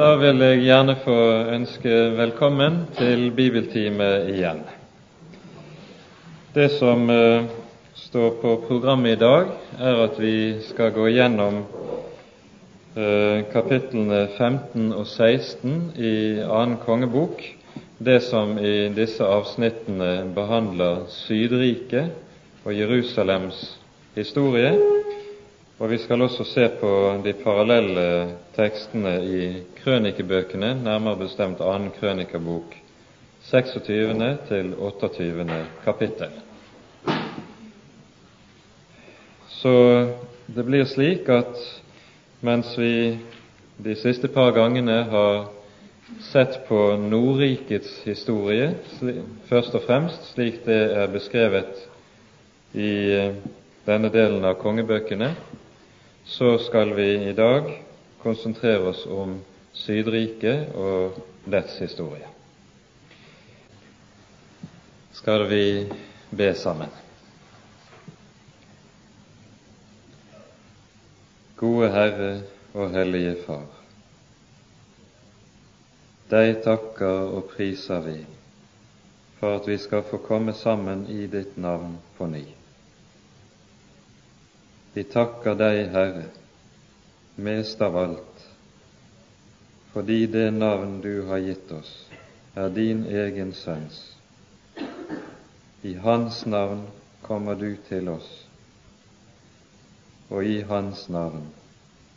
Da vil jeg gjerne få ønske velkommen til bibeltime igjen. Det som uh, står på programmet i dag, er at vi skal gå gjennom uh, kapitlene 15 og 16 i annen kongebok, det som i disse avsnittene behandler Sydriket og Jerusalems historie og vi skal også se på de parallelle tekstene i krønikebøkene, nærmere bestemt annen krønikebok, 26. til 28. kapittel. Så det blir slik at mens vi de siste par gangene har sett på Nordrikets historie, først og fremst slik det er beskrevet i denne delen av kongebøkene, så skal vi i dag konsentrere oss om Sydriket og dets historie. Skal vi be sammen? Gode Herre og Hellige Far. Deg takker og priser vi for at vi skal få komme sammen i ditt navn på ny. Vi takker deg, Herre, mest av alt, fordi det navn du har gitt oss, er din egen Sønns. I Hans navn kommer du til oss, og i Hans navn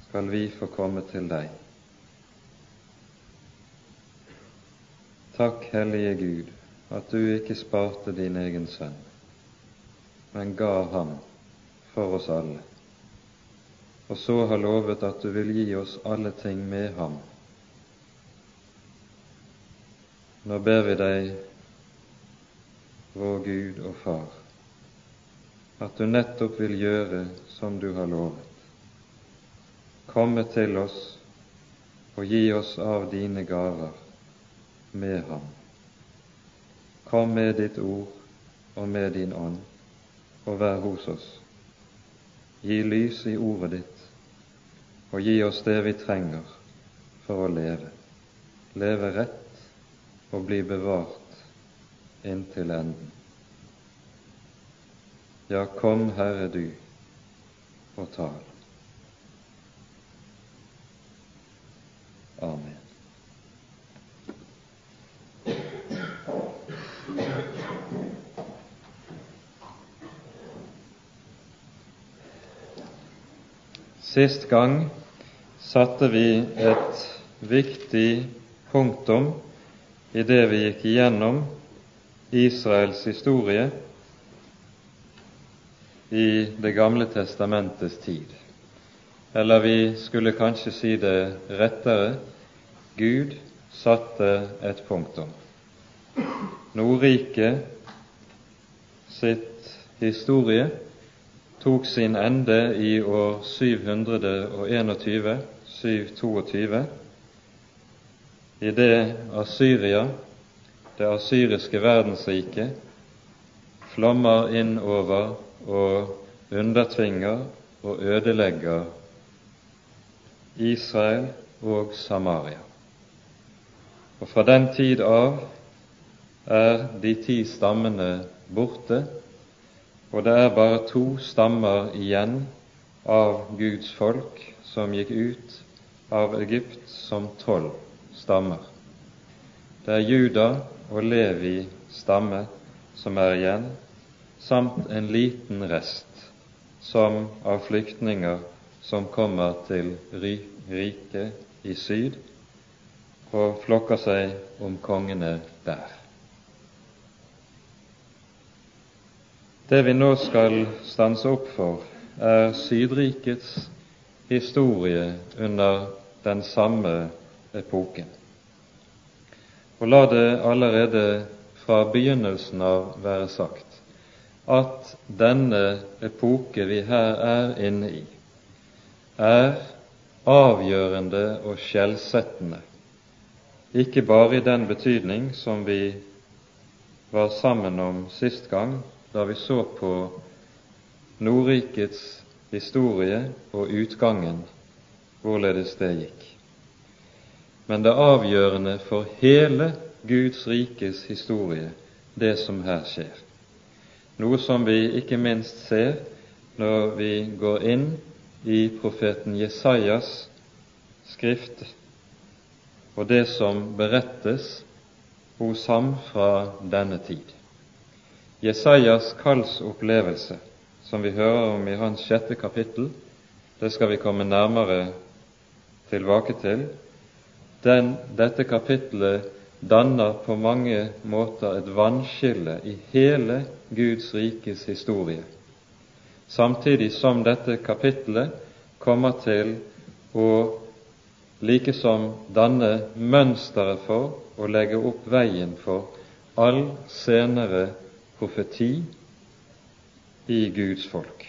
skal vi få komme til deg. Takk, Hellige Gud, at du ikke sparte din egen sønn, men ga ham for oss alle, og så har lovet at du vil gi oss alle ting med ham. Nå ber vi deg, vår Gud og Far, at du nettopp vil gjøre som du har lovet. Komme til oss og gi oss av dine gaver med ham. Kom med ditt ord og med din ånd, og vær hos oss. Gi lys i ordet ditt, og gi oss det vi trenger for å leve. Leve rett og bli bevart inntil enden. Ja, kom, Herre, du, og tal. Amen. Sist gang satte vi et viktig punktum i det vi gikk igjennom Israels historie i Det gamle testamentets tid. Eller vi skulle kanskje si det rettere Gud satte et punktum. Nordriket sitt historie tok sin ende i år 721, 722, i det Asyria, det asyriske verdensriket, flommer inn over og undertvinger og ødelegger Israel og Samaria. Og fra den tid av er de ti stammene borte, og det er bare to stammer igjen av Guds folk som gikk ut av Egypt som tolv stammer. Det er Juda og Levi stamme som er igjen, samt en liten rest som av flyktninger som kommer til riket i syd og flokker seg om kongene der. Det vi nå skal stanse opp for, er Sydrikets historie under den samme epoken. Og la det allerede fra begynnelsen av være sagt at denne epoke vi her er inne i, er avgjørende og skjellsettende, ikke bare i den betydning som vi var sammen om sist gang, da vi så på Nordrikets historie og utgangen, hvorledes det gikk. men det avgjørende for hele Guds rikes historie, det som her skjer. Noe som vi ikke minst ser når vi går inn i profeten Jesajas skrift og det som berettes hos ham fra denne tid. Jesajas kallsopplevelse, som vi hører om i hans sjette kapittel, det skal vi komme nærmere tilbake til. Den, dette kapittelet danner på mange måter et vannskille i hele Guds rikes historie, samtidig som dette kapittelet kommer til å likesom danne mønsteret for å legge opp veien for all senere profeti i Guds folk.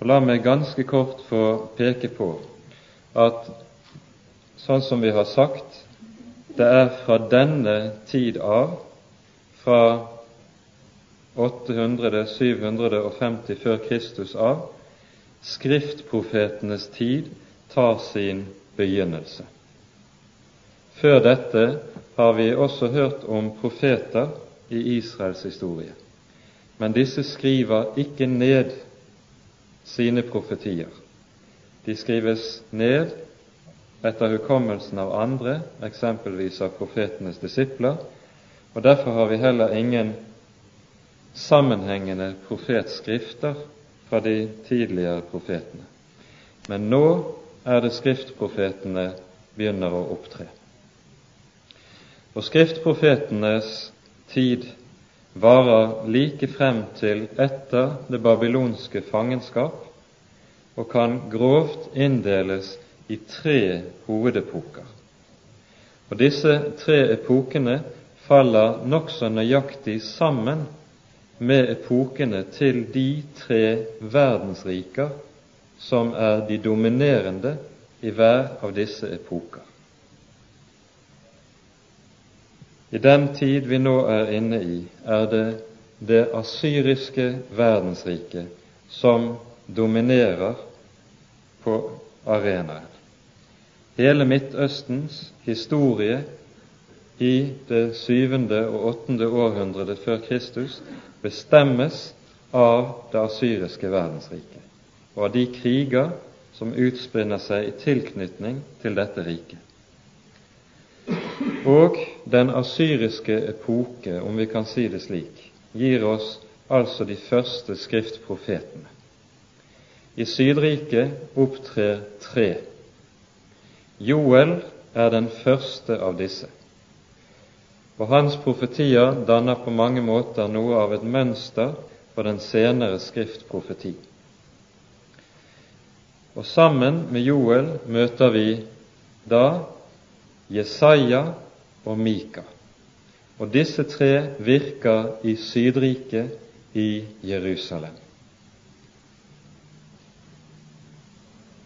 Og La meg ganske kort få peke på at sånn som vi har sagt, det er fra denne tid av, fra 800-750 før Kristus av, skriftprofetenes tid tar sin begynnelse. Før dette har vi også hørt om profeter i Israels historie, men disse skriver ikke ned sine profetier. De skrives ned etter hukommelsen av andre, eksempelvis av profetenes disipler, og derfor har vi heller ingen sammenhengende profetskrifter fra de tidligere profetene. Men nå er det skriftprofetene begynner å opptre. Og skriftprofetenes tid varer like frem til etter det babylonske fangenskap og kan grovt inndeles i tre hovedepoker. Og Disse tre epokene faller nokså nøyaktig sammen med epokene til de tre verdensriker som er de dominerende i hver av disse epoker. I den tid vi nå er inne i, er det det asyriske verdensriket som dominerer på arenaen. Hele Midtøstens historie i det syvende og åttende århundret før Kristus bestemmes av det asyriske verdensriket og av de kriger som utspinner seg i tilknytning til dette riket. Og den asyriske epoke, om vi kan si det slik, gir oss altså de første skriftprofetene. I Sydriket opptrer tre. Joel er den første av disse, og hans profetier danner på mange måter noe av et mønster for den senere skriftprofeti. Og sammen med Joel møter vi da Jesaja og Mika. Og disse tre virker i Sydriket i Jerusalem.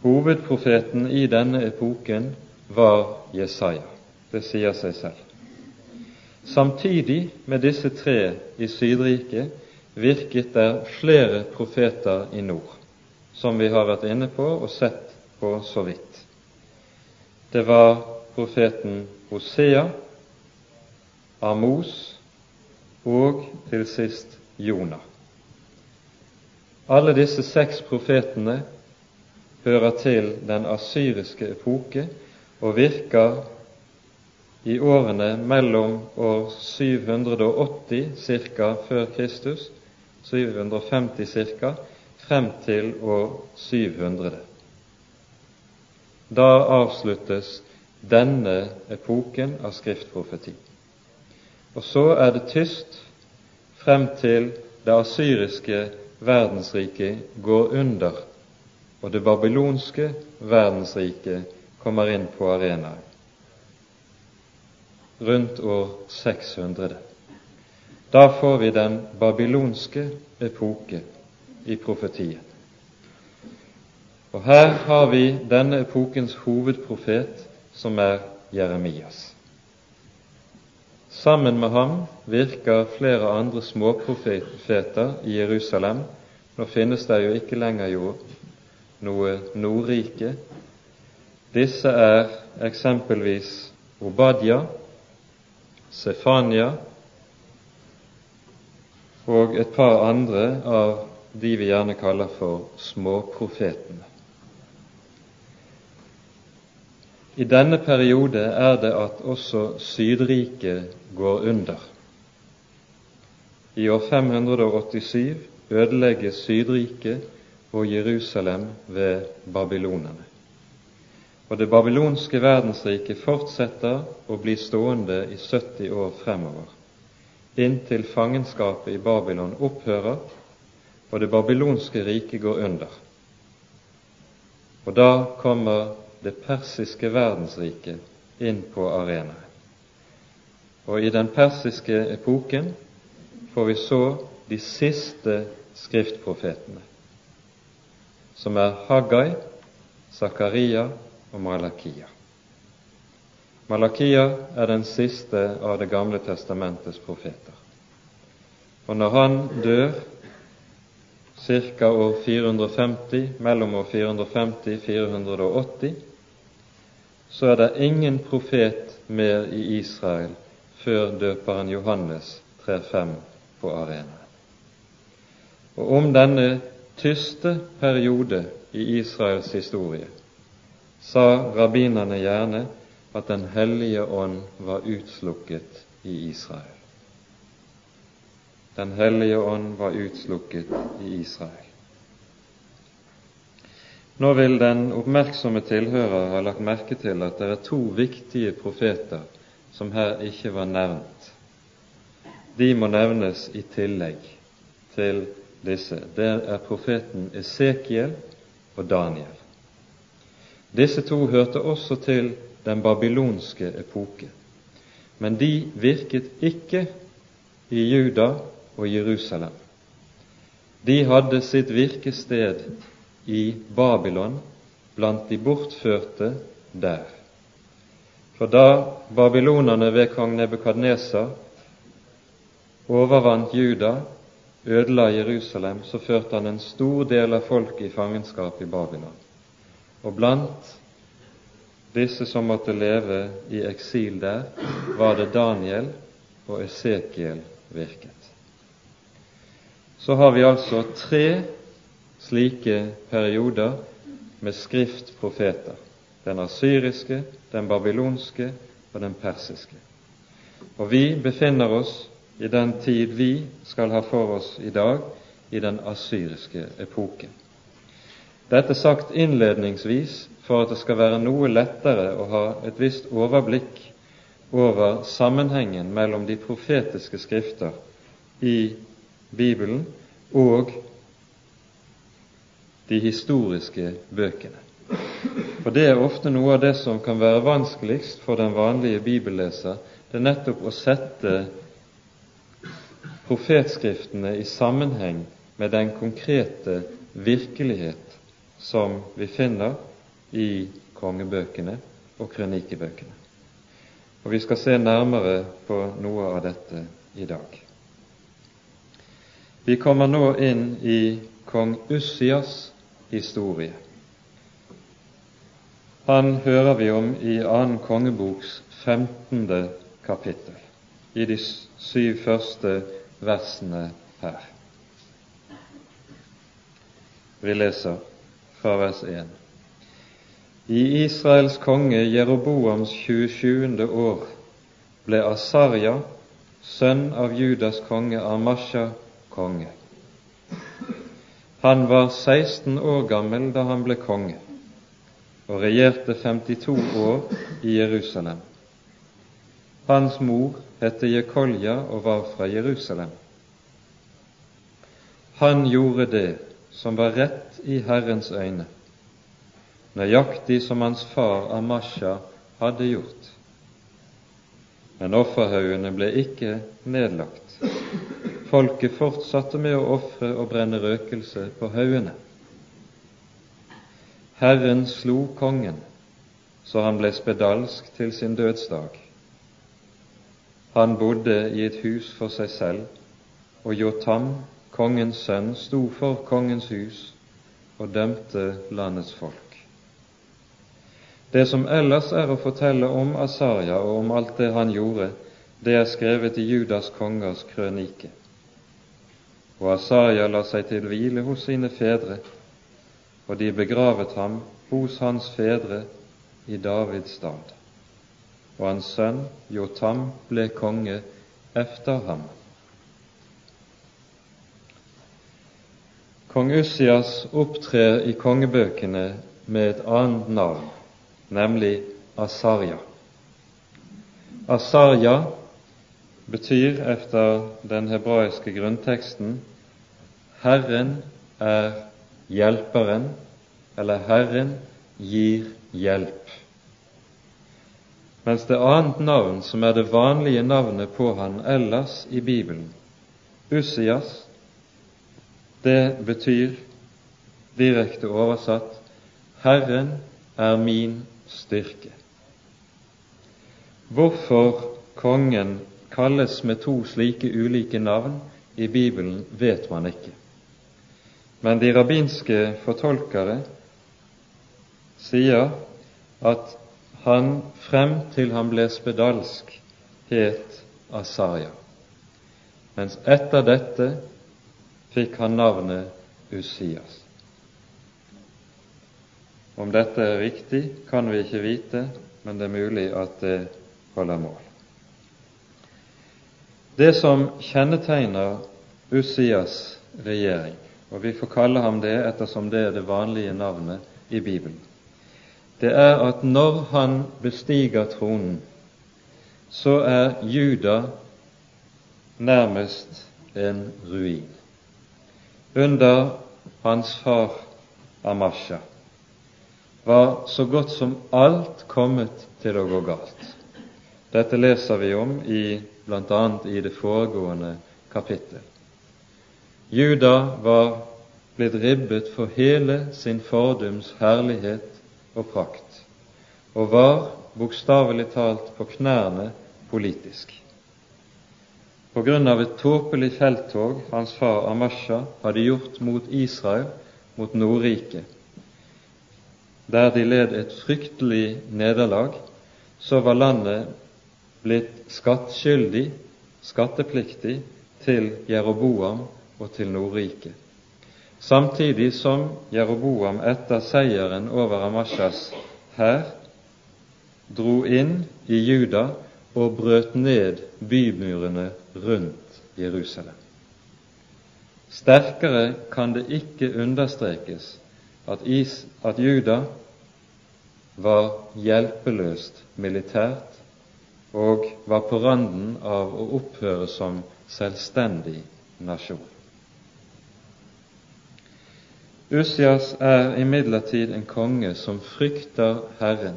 Hovedprofeten i denne epoken var Jesaja. Det sier seg selv. Samtidig med disse tre i Sydriket virket der flere profeter i nord, som vi har vært inne på og sett på så vidt. Det var profeten Hosea, Amos og til sist Jonah. Alle disse seks profetene hører til den asyriske epoke og virker i årene mellom år 780 ca. før Kristus, 750 ca., frem til år 700. Da avsluttes denne epoken av skriftprofeti. Og så er det tyst frem til det asyriske verdensriket går under og det babylonske verdensriket kommer inn på arenaen rundt år 600. Da får vi den babylonske epoke i profetien. Og her har vi denne epokens hovedprofet, som er Jeremias. Sammen med ham virker flere andre småprofeter i Jerusalem. Nå finnes det jo ikke lenger jo noe Nordrike, Disse er eksempelvis Obadia, Sefania og et par andre av de vi gjerne kaller for småprofetene. I denne periode er det at også Sydriket går under. I år 587 ødelegges Sydriket og Jerusalem ved babylonerne. Og det babylonske verdensriket fortsetter å bli stående i 70 år fremover, inntil fangenskapet i Babylon opphører og det babylonske riket går under. Og da kommer det persiske verdensriket inn på arenaen. Og i den persiske epoken får vi så de siste skriftprofetene, som er Haggai, Zakaria og Malakia. Malakia er den siste av Det gamle testamentets profeter. Og når han dør ca. år 450, mellom år 450 og 480, så er det ingen profet mer i Israel før døperen Johannes trer frem på arenaen. Og om denne tyste periode i Israels historie sa rabbinerne gjerne at Den hellige ånd var utslukket i Israel. Den hellige ånd var utslukket i Israel. Nå vil den oppmerksomme tilhører ha lagt merke til at det er to viktige profeter som her ikke var nevnt. De må nevnes i tillegg til disse. Det er profeten Esekiel og Daniel. Disse to hørte også til den babylonske epoke, men de virket ikke i Juda og Jerusalem. De hadde sitt virkested i Babylon blant de bortførte der. For da babylonerne ved kong Nebukadnesar overvant Juda, ødela Jerusalem, så førte han en stor del av folket i fangenskap i Babylon. Og blant disse som måtte leve i eksil der, var det Daniel og Esekiel virket. Så har vi altså tre slike perioder med skriftprofeter. Den asyriske, den babylonske og den persiske. Og vi befinner oss i den tid vi skal ha for oss i dag, i den asyriske epoken. Dette sagt innledningsvis for at det skal være noe lettere å ha et visst overblikk over sammenhengen mellom de profetiske skrifter i Bibelen og de historiske bøkene. For det er ofte noe av det som kan være vanskeligst for den vanlige bibelleser, det er nettopp å sette profetskriftene i sammenheng med den konkrete virkelighet som vi finner i kongebøkene og krønikebøkene. Og Vi skal se nærmere på noe av dette i dag. Vi kommer nå inn i kong Ussias historie. Han hører vi om i annen kongeboks 15. kapittel, i de syv første versene her. Vi leser fra vers 1. I Israels konge Jeroboams 27. år ble Asarja, sønn av Judas konge Amasha, konge. Han var 16 år gammel da han ble konge, og regjerte 52 år i Jerusalem. Hans mor het Jekolja og var fra Jerusalem. Han gjorde det som var rett i Herrens øyne, nøyaktig som hans far Amasha hadde gjort. Men offerhaugene ble ikke nedlagt. Folket fortsatte med å ofre og brenne røkelse på haugene. Herren slo kongen så han ble spedalsk til sin dødsdag. Han bodde i et hus for seg selv, og Jotam, kongens sønn, sto for kongens hus og dømte landets folk. Det som ellers er å fortelle om Asaria og om alt det han gjorde, det er skrevet i Judas kongers krønike. Og Asaria la seg til hvile hos sine fedre, og de begravet ham hos hans fedre i Davids stad. Og hans sønn Jotam ble konge efter ham. Kong Ussias opptrer i kongebøkene med et annet navn, nemlig Asarja. Asarja betyr efter den hebraiske grunnteksten Herren er hjelperen, eller Herren gir hjelp. Mens det annet navn, som er det vanlige navnet på han ellers i Bibelen, Ussias, det betyr direkte oversatt Herren er min styrke. Hvorfor kongen kalles med to slike ulike navn i Bibelen, vet man ikke. Men de rabbinske fortolkere sier at han frem til han ble spedalsk, het Asaria. Mens etter dette fikk han navnet Usias. Om dette er riktig, kan vi ikke vite, men det er mulig at det holder mål. Det som kjennetegner Usias regjering, og vi får kalle ham det ettersom det er det vanlige navnet i Bibelen, det er at når han bestiger tronen, så er Juda nærmest en ruin. Under hans far Amasha var så godt som alt kommet til å gå galt. Dette leser vi om i bl.a. i det foregående kapittel. Juda var blitt ribbet for hele sin fordums herlighet og prakt, og var bokstavelig talt på knærne politisk. På grunn av et tåpelig felttog hans far Amasha hadde gjort mot Israel, mot Nordriket, der de led et fryktelig nederlag, så var landet blitt skattskyldig, skattepliktig, til Jeroboam og til Nordriket. Samtidig som Jeroboam etter seieren over Amashas hær dro inn i Juda og brøt ned bymurene rundt Jerusalem. Sterkere kan det ikke understrekes at, is, at Juda var hjelpeløst militært og var på randen av å opphøre som selvstendig nasjon. Usias er imidlertid en konge som frykter Herren,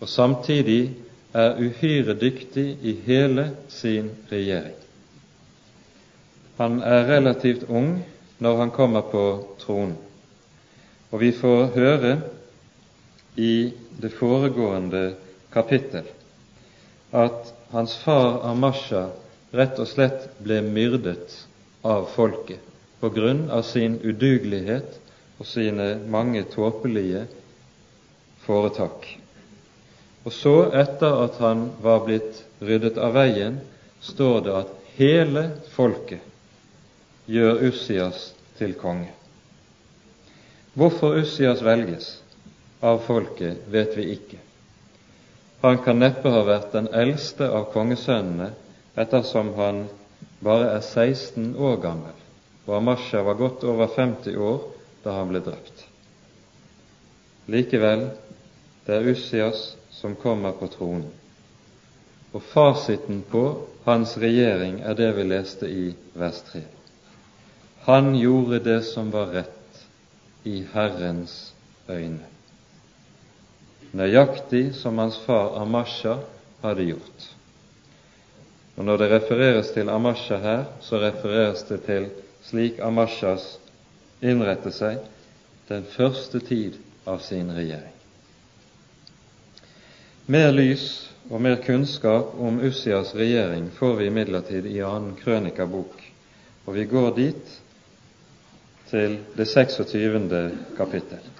og samtidig er uhyre dyktig i hele sin regjering. Han er relativt ung når han kommer på tronen, og vi får høre i det foregående kapittel at hans far Amasha rett og slett ble myrdet av folket på grunn av sin udugelighet og sine mange tåpelige foretak. Og så, etter at han var blitt ryddet av veien, står det at hele folket gjør Ussias til konge. Hvorfor Ussias velges av folket, vet vi ikke. Han kan neppe ha vært den eldste av kongesønnene, ettersom han bare er 16 år gammel, og Amasha var godt over 50 år da han ble drept. Likevel, det er Ussias som kommer på tronen. Og fasiten på hans regjering er det vi leste i vers 3. Han gjorde det som var rett i Herrens øyne nøyaktig som hans far Amasha hadde gjort. Og Når det refereres til Amasha her, så refereres det til slik Amashas innrette seg den første tid av sin regjering. Mer lys og mer kunnskap om Ussias regjering får vi imidlertid i annen krønikabok, og vi går dit til det 26. kapittel.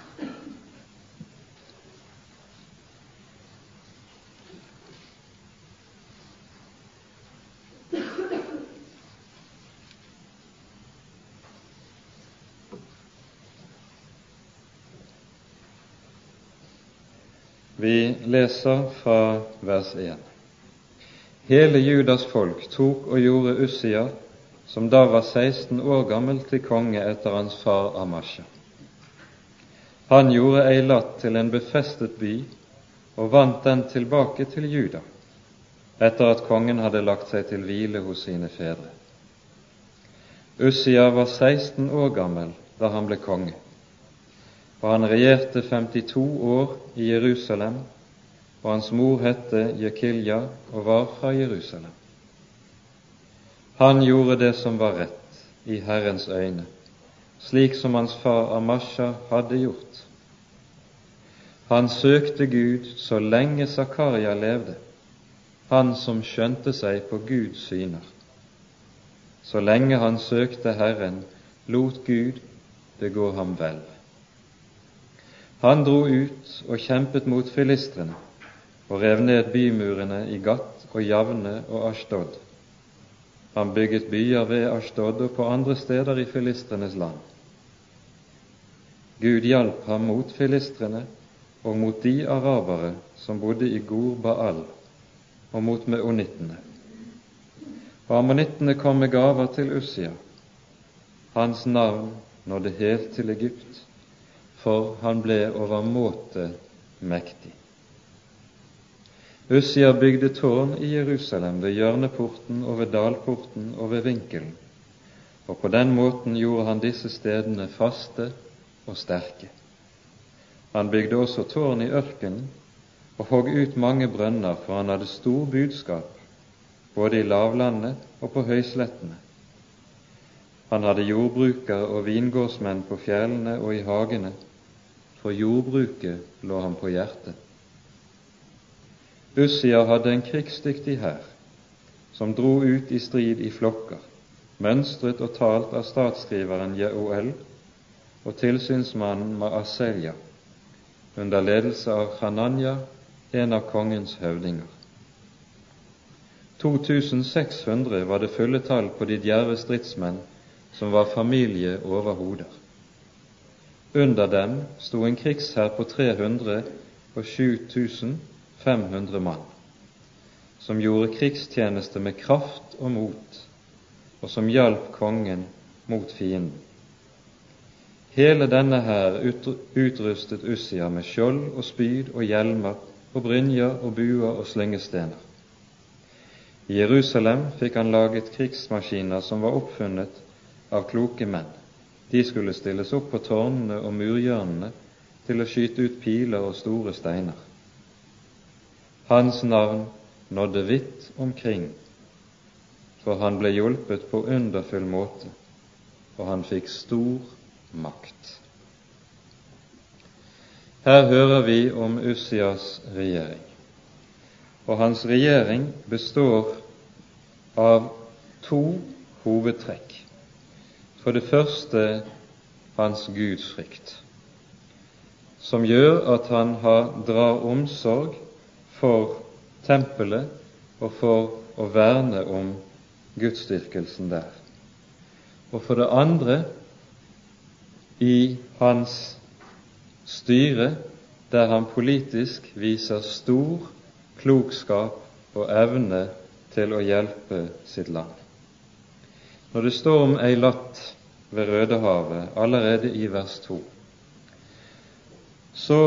Vi leser fra vers 1. Hele Judas folk tok og gjorde Ussia, som da var 16 år gammel, til konge etter hans far Amasha. Han gjorde Eilat til en befestet by og vant den tilbake til Juda, etter at kongen hadde lagt seg til hvile hos sine fedre. Ussia var 16 år gammel da han ble konge, og han regjerte 52 år i Jerusalem, og hans mor hette Jekilja og var fra Jerusalem. Han gjorde det som var rett i Herrens øyne, slik som hans far Amasha hadde gjort. Han søkte Gud så lenge Zakaria levde, han som skjønte seg på Guds syner. Så lenge han søkte Herren, lot Gud det gå ham vel. Han dro ut og kjempet mot filistrene og rev ned bymurene i Gat og Javne og Ashtod. Han bygget byer ved Ashtod og på andre steder i filistrenes land. Gud hjalp ham mot filistrene og mot de arabere som bodde i Gur Baal, og mot meonittene. Og ammonittene kom med gaver til Ussia. Hans navn nådde helt til Egypt, for han ble overmåte mektig. Ussia bygde tårn i Jerusalem ved hjørneporten og ved dalporten og ved vinkelen, og på den måten gjorde han disse stedene faste og sterke. Han bygde også tårn i ørkenen og hogg ut mange brønner, for han hadde stor budskap både i lavlandet og på høyslettene. Han hadde jordbrukere og vingårdsmenn på fjellene og i hagene, for jordbruket lå ham på hjertet. Ussia hadde en krigsdyktig hær, som dro ut i strid i flokker, mønstret og talt av statsskriveren Jeoel og tilsynsmannen Maaselja, under ledelse av Hananya, en av kongens høvdinger. 2600 var det fulle tall på de djerve stridsmenn som var familie over hoder. Under dem sto en krigshær på 300 og 7500 mann, som gjorde krigstjeneste med kraft og mot, og som hjalp kongen mot fienden. Hele denne hær utrustet Ussia med skjold og spyd og hjelmer og brynjer og buer og slyngestener. I Jerusalem fikk han laget krigsmaskiner som var oppfunnet av kloke menn. De skulle stilles opp på tårnene og murhjørnene til å skyte ut piler og store steiner. Hans navn nådde vidt omkring, for han ble hjulpet på underfull måte, og han fikk stor makt. Her hører vi om Ussias regjering og hans regjering består av to hovedtrekk. For det første hans gudsfrykt, som gjør at han har, drar omsorg for tempelet og for å verne om gudsdyrkelsen der. Og for det andre i hans styre, der han politisk viser stor klokskap og evne til å hjelpe sitt land. Når det står om Eilat ved Rødehavet allerede i vers 2, så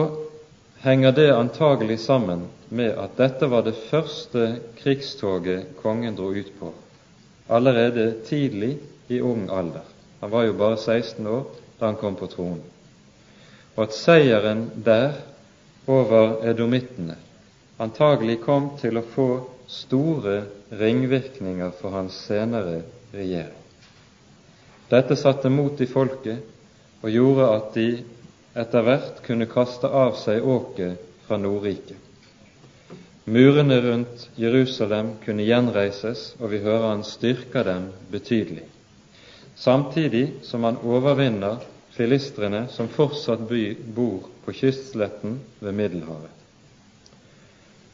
henger det antagelig sammen med at dette var det første krigstoget kongen dro ut på, allerede tidlig i ung alder. Han var jo bare 16 år da han kom på tronen. Og at seieren der over edomittene antagelig kom til å få store ringvirkninger for hans senere regjering. Dette satte mot i folket og gjorde at de etter hvert kunne kaste av seg åket fra Nordriket. Murene rundt Jerusalem kunne gjenreises, og vi hører han styrker dem betydelig, samtidig som han overvinner filistrene som fortsatt bor på kystsletten ved Middelhavet.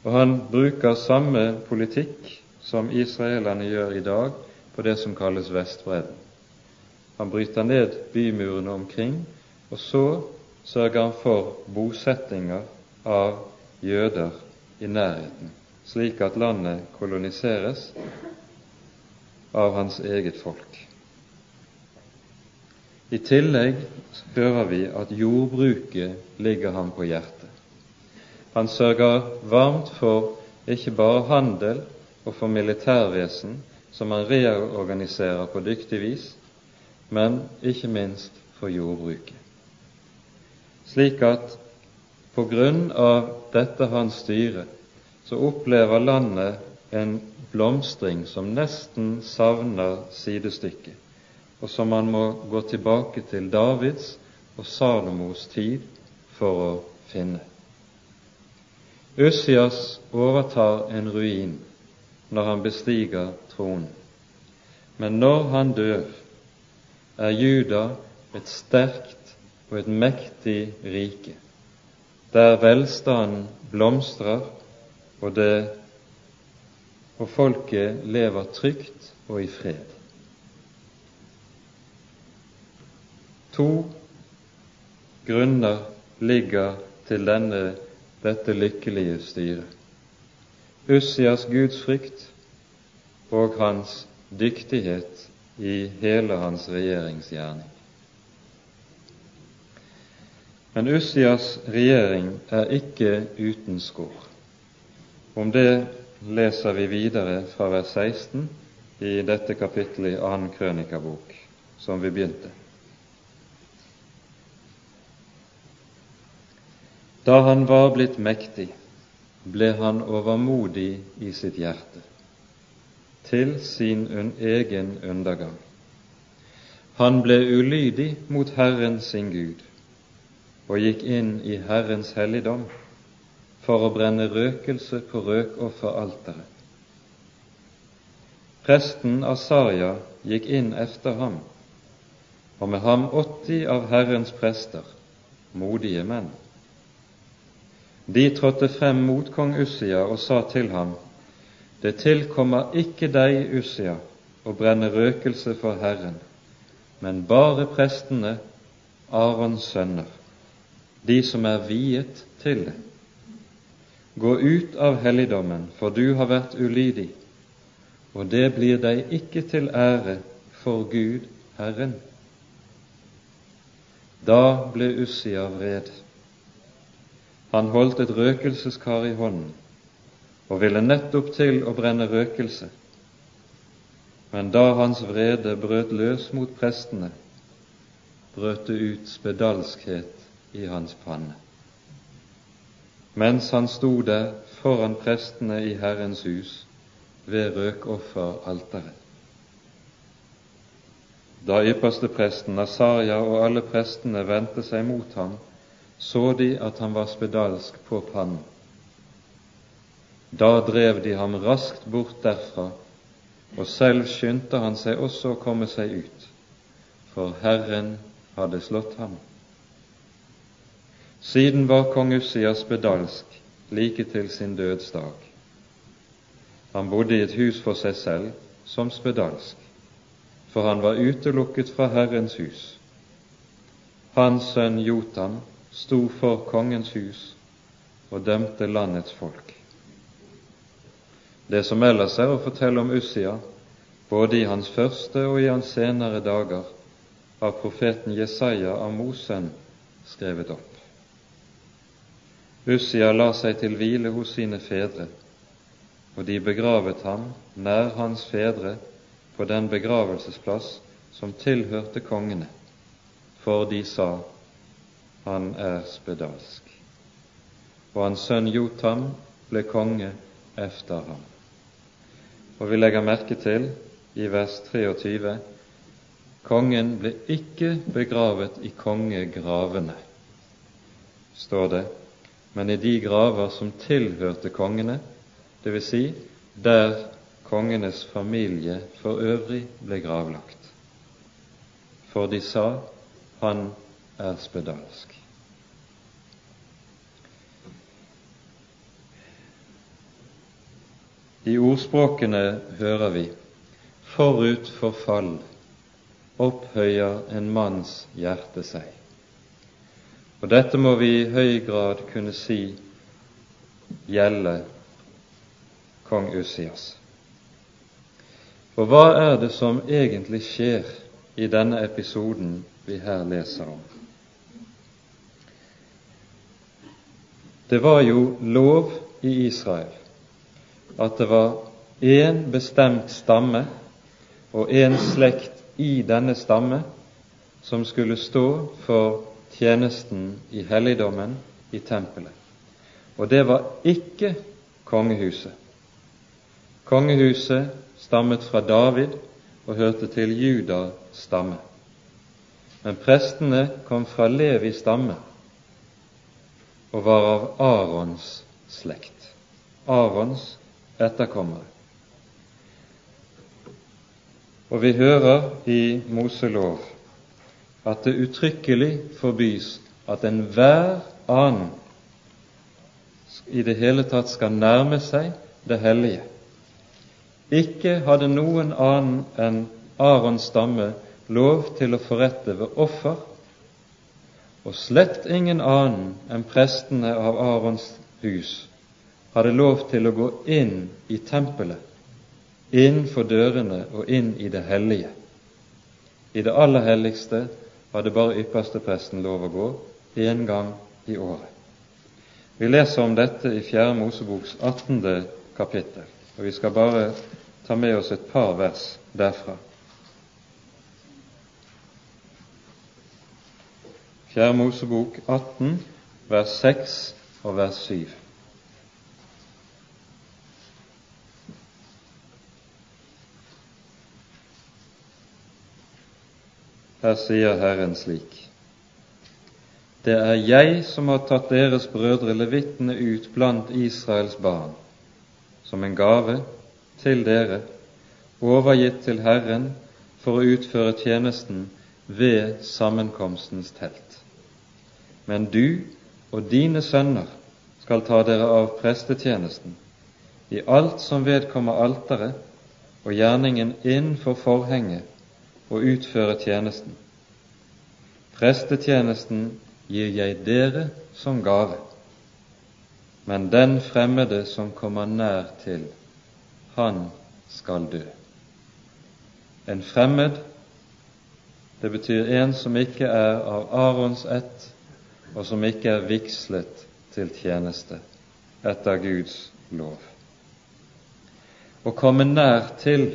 Og han bruker samme politikk som israelerne gjør i dag på det som kalles Vestbredden. Han bryter ned bymurene omkring, og så sørger han for bosettinger av jøder i nærheten, slik at landet koloniseres av hans eget folk. I tillegg hører vi at jordbruket ligger ham på hjertet. Han sørger varmt for ikke bare handel og for militærvesen, som han reorganiserer på dyktig vis, men ikke minst for jordbruket. Slik at på grunn av dette hans styre så opplever landet en blomstring som nesten savner sidestykke, og som man må gå tilbake til Davids og Salomos tid for å finne. Ussias overtar en ruin når han bestiger tronen. Men når han dør, er Juda et sterkt og et mektig rike, der velstanden blomstrer, og, det, og folket lever trygt og i fred. To grunner ligger til denne, dette lykkelige styret. Ussias gudsfrykt og hans dyktighet i hele hans regjeringsgjerning. Men Ussias regjering er ikke uten skår. Om det leser vi videre fra vers 16 i dette kapittelet i annen krønikabok, som vi begynte. Da han var blitt mektig, ble han overmodig i sitt hjerte, til sin egen undergang. Han ble ulydig mot Herren sin Gud og gikk inn i Herrens helligdom for å brenne røkelse på røkofferalteret. Presten Asaria gikk inn efter ham, og med ham åtti av Herrens prester, modige menn. De trådte frem mot kong Ussia og sa til ham:" Det tilkommer ikke deg, Ussia, å brenne røkelse for Herren, men bare prestene, Arons sønner, de som er viet til det. Gå ut av helligdommen, for du har vært ulydig, og det blir deg ikke til ære for Gud, Herren. Da ble Ussia vred. Han holdt et røkelseskar i hånden og ville nettopp til å brenne røkelse. Men da hans vrede brøt løs mot prestene, brøt det ut spedalskhet i hans panne. Mens han sto der foran prestene i Herrens hus ved røkofferalteret. Da ypperstepresten Asaria og alle prestene vendte seg mot ham, så de at han var spedalsk på pannen. Da drev de ham raskt bort derfra, og selv skyndte han seg også å komme seg ut, for Herren hadde slått ham. Siden var kong Ussias spedalsk like til sin dødsdag. Han bodde i et hus for seg selv som spedalsk, for han var utelukket fra Herrens hus. Hans sønn Jotam sto for kongens hus og dømte landets folk. Det som ellers er å fortelle om Ussia, både i hans første og i hans senere dager, har profeten Jesaja av Mosen skrevet opp. Ussia la seg til hvile hos sine fedre, og de begravet ham nær hans fedre på den begravelsesplass som tilhørte kongene, for de sa:" han er spedalsk. Og hans sønn Jotam ble konge efter ham. Og vi legger merke til i vers 23 kongen ble ikke begravet i kongegravene, står det, men i de graver som tilhørte kongene, dvs. Si der kongenes familie for øvrig ble gravlagt. For de sa han er spedalsk. I ordspråkene hører vi forut for fall opphøyer en manns hjerte seg. Og dette må vi i høy grad kunne si gjelde kong Ussias. For hva er det som egentlig skjer i denne episoden vi her leser om? Det var jo lov i Israel at det var én bestemt stamme og én slekt i denne stamme som skulle stå for tjenesten i helligdommen i tempelet. Og det var ikke kongehuset. Kongehuset stammet fra David og hørte til Judas stamme. Men prestene kom fra Levi stamme og var av Arons slekt, Arons etterkommere. Og vi hører i Moselov at det uttrykkelig forbys at enhver annen i det hele tatt skal nærme seg det hellige. Ikke hadde noen annen enn Arons stamme lov til å forrette ved offer, og slett ingen annen enn prestene av Arons hus hadde lov til å gå inn i tempelet, innenfor dørene og inn i det hellige. I det aller helligste hadde bare ypperstepresten lov å gå én gang i året. Vi leser om dette i Fjerde Moseboks 18. kapittel, og vi skal bare ta med oss et par vers derfra. Fjerde Mosebok 18, vers 6 og vers 7. Her sier Herren slik:" Det er jeg som har tatt deres brødre levittene ut blant Israels barn, som en gave til dere, overgitt til Herren for å utføre tjenesten ved sammenkomstens telt. Men du og dine sønner skal ta dere av prestetjenesten i alt som vedkommer alteret og gjerningen innenfor forhenget, og utføre tjenesten. Prestetjenesten gir jeg dere som gave, men den fremmede som kommer nær til, han skal dø. En fremmed, det betyr en som ikke er av Arons ett, og som ikke er vigslet til tjeneste etter Guds lov. Å komme nær til,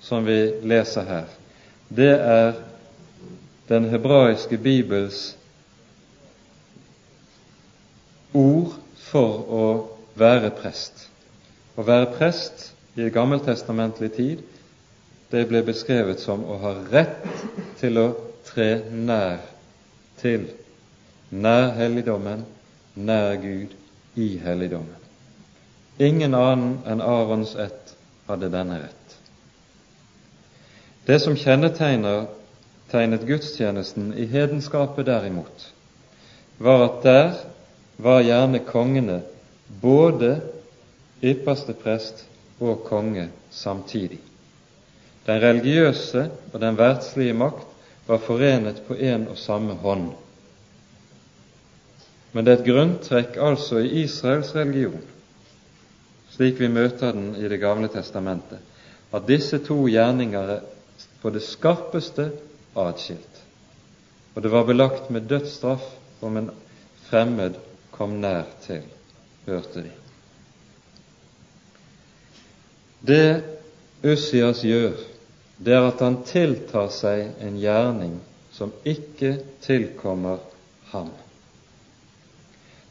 som vi leser her, det er den hebraiske Bibels ord for å være prest. Å være prest i gammeltestamentlig tid, det ble beskrevet som å ha rett til å tre nær til, nær helligdommen, nær Gud, i helligdommen. Ingen annen enn Arons ett hadde denne rett. Det som kjennetegnet gudstjenesten i hedenskapet derimot, var at der var gjerne kongene både ypperste prest og konge samtidig. Den religiøse og den verdslige makt var forenet på en og samme hånd. Men det er et grunntrekk altså i Israels religion, slik vi møter den i Det gamle testamentet, at disse to gjerninger er på det skarpeste atskilt. Og det var belagt med dødsstraff om en fremmed kom nær til, hørte de. Det Ussias gjør, det er at han tiltar seg en gjerning som ikke tilkommer ham.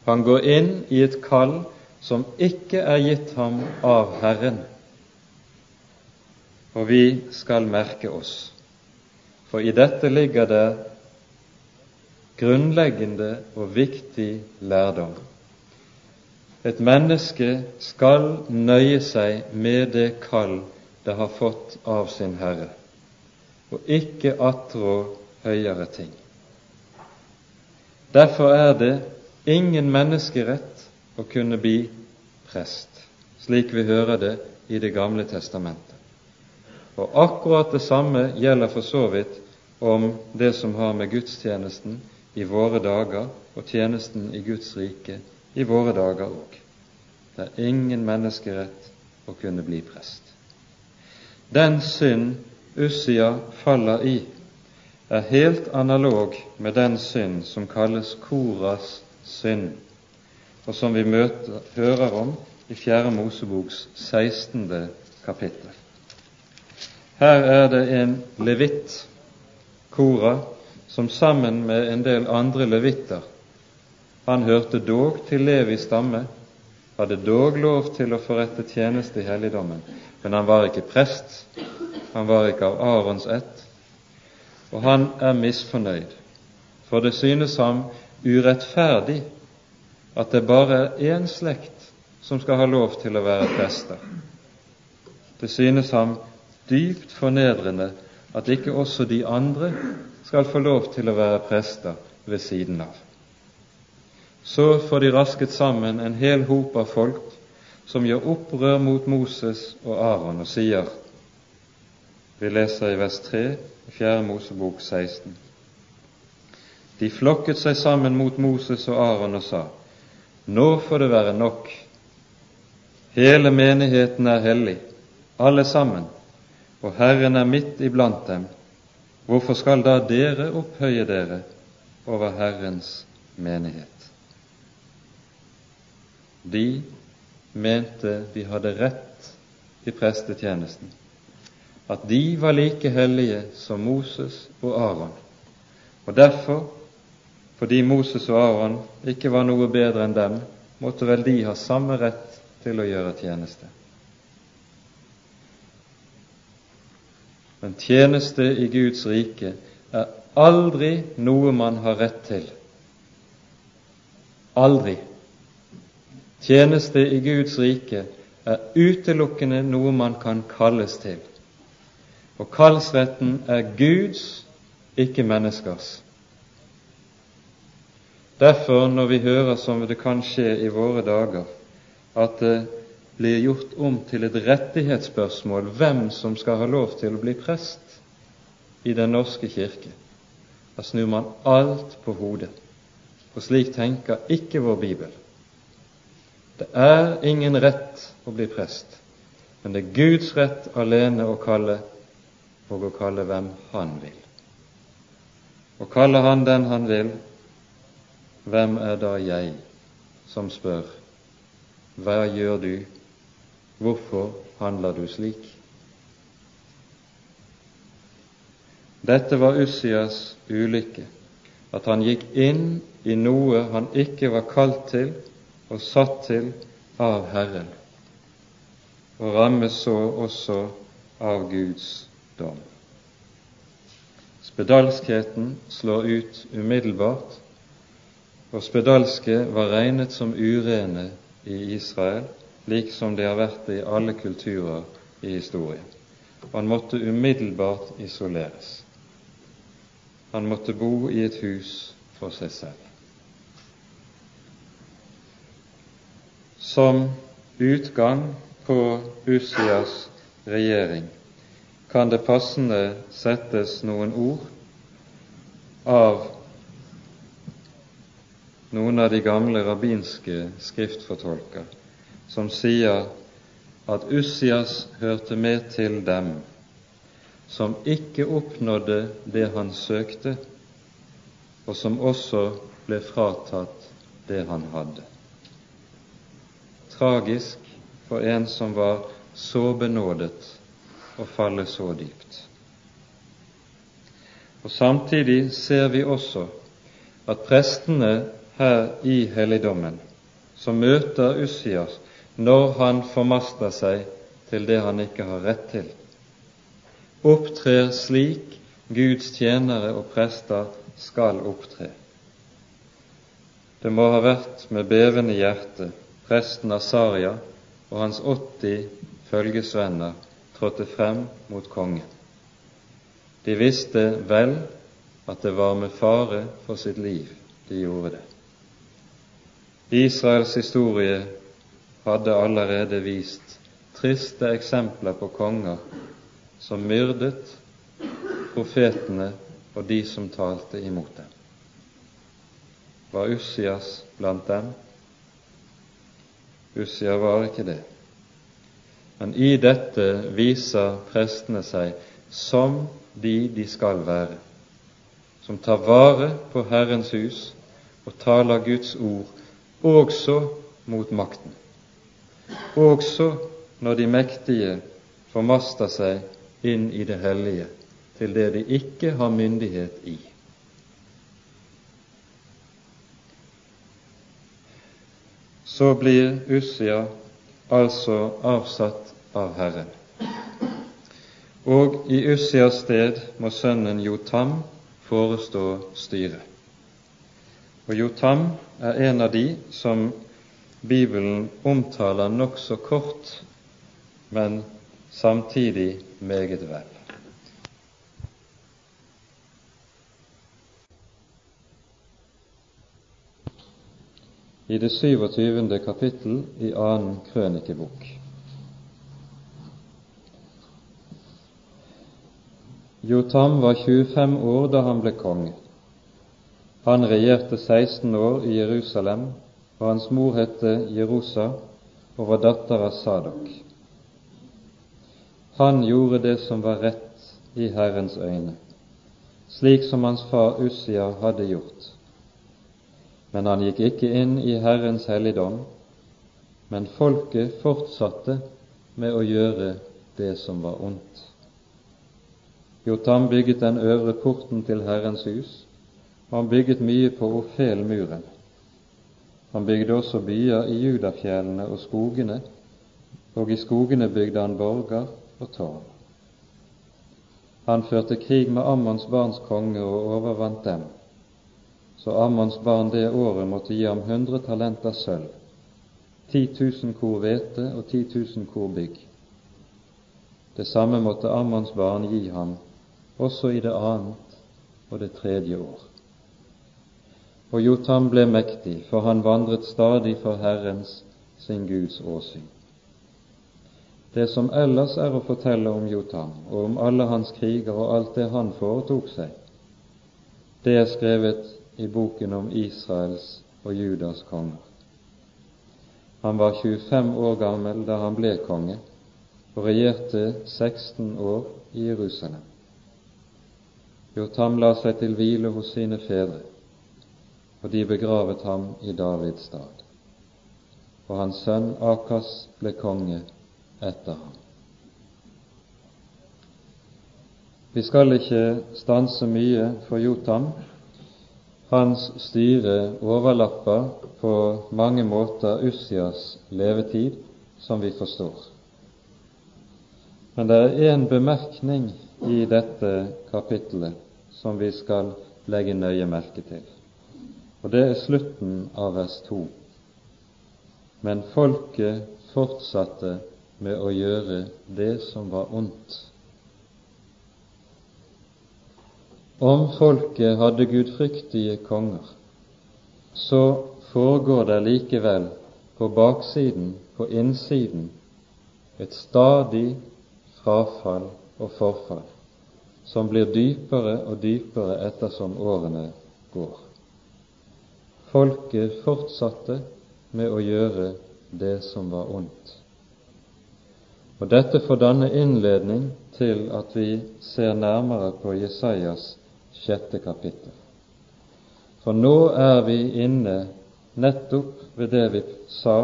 Han går inn i et kall som ikke er gitt ham av Herren. Og vi skal merke oss, for i dette ligger det grunnleggende og viktig lærdom. Et menneske skal nøye seg med det kall det har fått av sin Herre, og ikke attrå høyere ting. Derfor er det ingen menneskerett å kunne bli prest, slik vi hører det i Det gamle testamentet. Og akkurat det samme gjelder for så vidt om det som har med gudstjenesten i våre dager og tjenesten i Guds rike i våre dager òg. Det er ingen menneskerett å kunne bli prest. Den synd Ussia faller i, er helt analog med den synd som kalles Koras synd, og som vi møter, hører om i Fjerde Moseboks 16. kapittel. Her er det en levitt, Kora, som sammen med en del andre levitter. Han hørte dog til Levis stamme, hadde dog lov til å forrette tjeneste i helligdommen, men han var ikke prest, han var ikke av Arons ett, og han er misfornøyd, for det synes ham urettferdig at det bare er én slekt som skal ha lov til å være prester. Det synes ham dypt fornedrende at ikke også de andre skal få lov til å være prester ved siden av. Så får de rasket sammen en hel hop av folk som gjør opprør mot Moses og Aron og sier Vi leser i vers 3 i 4. Mosebok 16. De flokket seg sammen mot Moses og Aron og sa:" Nå får det være nok. Hele menigheten er hellig, alle sammen, og Herren er midt iblant dem, hvorfor skal da dere opphøye dere over Herrens menighet? De mente de hadde rett i prestetjenesten, at de var like hellige som Moses og Aron. Og derfor, fordi Moses og Aron ikke var noe bedre enn dem, måtte vel de ha samme rett til å gjøre tjeneste. Men tjeneste i Guds rike er aldri noe man har rett til. Aldri. Tjeneste i Guds rike er utelukkende noe man kan kalles til. Og kallsretten er Guds, ikke menneskers. Derfor, når vi hører, som det kan skje i våre dager, at det blir gjort om til et rettighetsspørsmål hvem som skal ha lov til å bli prest i Den norske kirke. Da snur man alt på hodet, for slik tenker ikke vår bibel. Det er ingen rett å bli prest, men det er Guds rett alene å kalle og å kalle hvem Han vil. Og kaller Han den Han vil, hvem er da jeg som spør hva gjør du Hvorfor handler du slik? Dette var Ussias ulykke, at han gikk inn i noe han ikke var kalt til og satt til av Herren, og rammes så også av Guds dom. Spedalskheten slår ut umiddelbart, og spedalske var regnet som urene i Israel slik som det har vært det i alle kulturer i historien. Han måtte umiddelbart isoleres. Han måtte bo i et hus for seg selv. Som utgang på Ussias regjering kan det passende settes noen ord av noen av de gamle rabbinske skriftfortolker som sier at Ussias hørte med til dem som ikke oppnådde det han søkte, og som også ble fratatt det han hadde. Tragisk for en som var så benådet å falle så dypt. Og Samtidig ser vi også at prestene her i helligdommen, som møter Ussias, når han formaster seg til det han ikke har rett til, opptrer slik Guds tjenere og prester skal opptre. Det må ha vært med bevende hjerte presten Asaria og hans 80 følgesvenner trådte frem mot kongen. De visste vel at det var med fare for sitt liv de gjorde det. Israels historie hadde allerede vist triste eksempler på konger som myrdet profetene og de som talte imot dem. Var Ussias blant dem? Ussia var ikke det. Men i dette viser prestene seg som de de skal være, som tar vare på Herrens hus og taler Guds ord også mot makten, også når de mektige formaster seg inn i det hellige, til det de ikke har myndighet i. Så blir Ussia altså avsatt av Herren. Og i Ussias sted må sønnen Jotam forestå styret. Og Jotam er en av de som Bibelen omtaler nokså kort, men samtidig meget vel. i det 27. kapittel i annen krønikebok. Jotam var 25 år da han ble konge. Han regjerte 16 år i Jerusalem, og hans mor het Jerusa og var datter av Sadok. Han gjorde det som var rett i Herrens øyne, slik som hans far Ussia hadde gjort. Men han gikk ikke inn i Herrens helligdom, men folket fortsatte med å gjøre det som var ondt. Jotam bygget den øvre porten til Herrens hus, og han bygget mye på Ofelmuren. Han bygde også byer i Judafjellene og skogene, og i skogene bygde han borger og tårn. Han førte krig med Ammons barns konge og overvant dem så Ammons barn det året måtte gi ham hundre talenter sølv, ti tusen kor hvete og ti tusen kor bygg. Det samme måtte Ammons barn gi ham også i det annet og det tredje år. Og Jotam ble mektig, for han vandret stadig for Herrens, sin Guds åsyn. Det som ellers er å fortelle om Jotam og om alle hans kriger og alt det han foretok seg, det er skrevet i boken om Israels og Judas konger. Han var 25 år gammel da han ble konge, og regjerte 16 år i Jerusalem. Jotam la seg til hvile hos sine fedre, og de begravet ham i Davids stad. Og hans sønn Akas ble konge etter ham. Vi skal ikke stanse mye for Jotam, hans styre overlapper på mange måter Ussias levetid, som vi forstår. Men det er én bemerkning i dette kapittelet som vi skal legge nøye merke til, og det er slutten av vers 2. Men folket fortsatte med å gjøre det som var ondt. Om folket hadde gudfryktige konger, så foregår det likevel på baksiden, på innsiden, et stadig frafall og forfall, som blir dypere og dypere ettersom årene går. Folket fortsatte med å gjøre det som var ondt. Og Dette får danne innledning til at vi ser nærmere på Jesajas sjette kapittel. For nå er vi inne nettopp ved det vi sa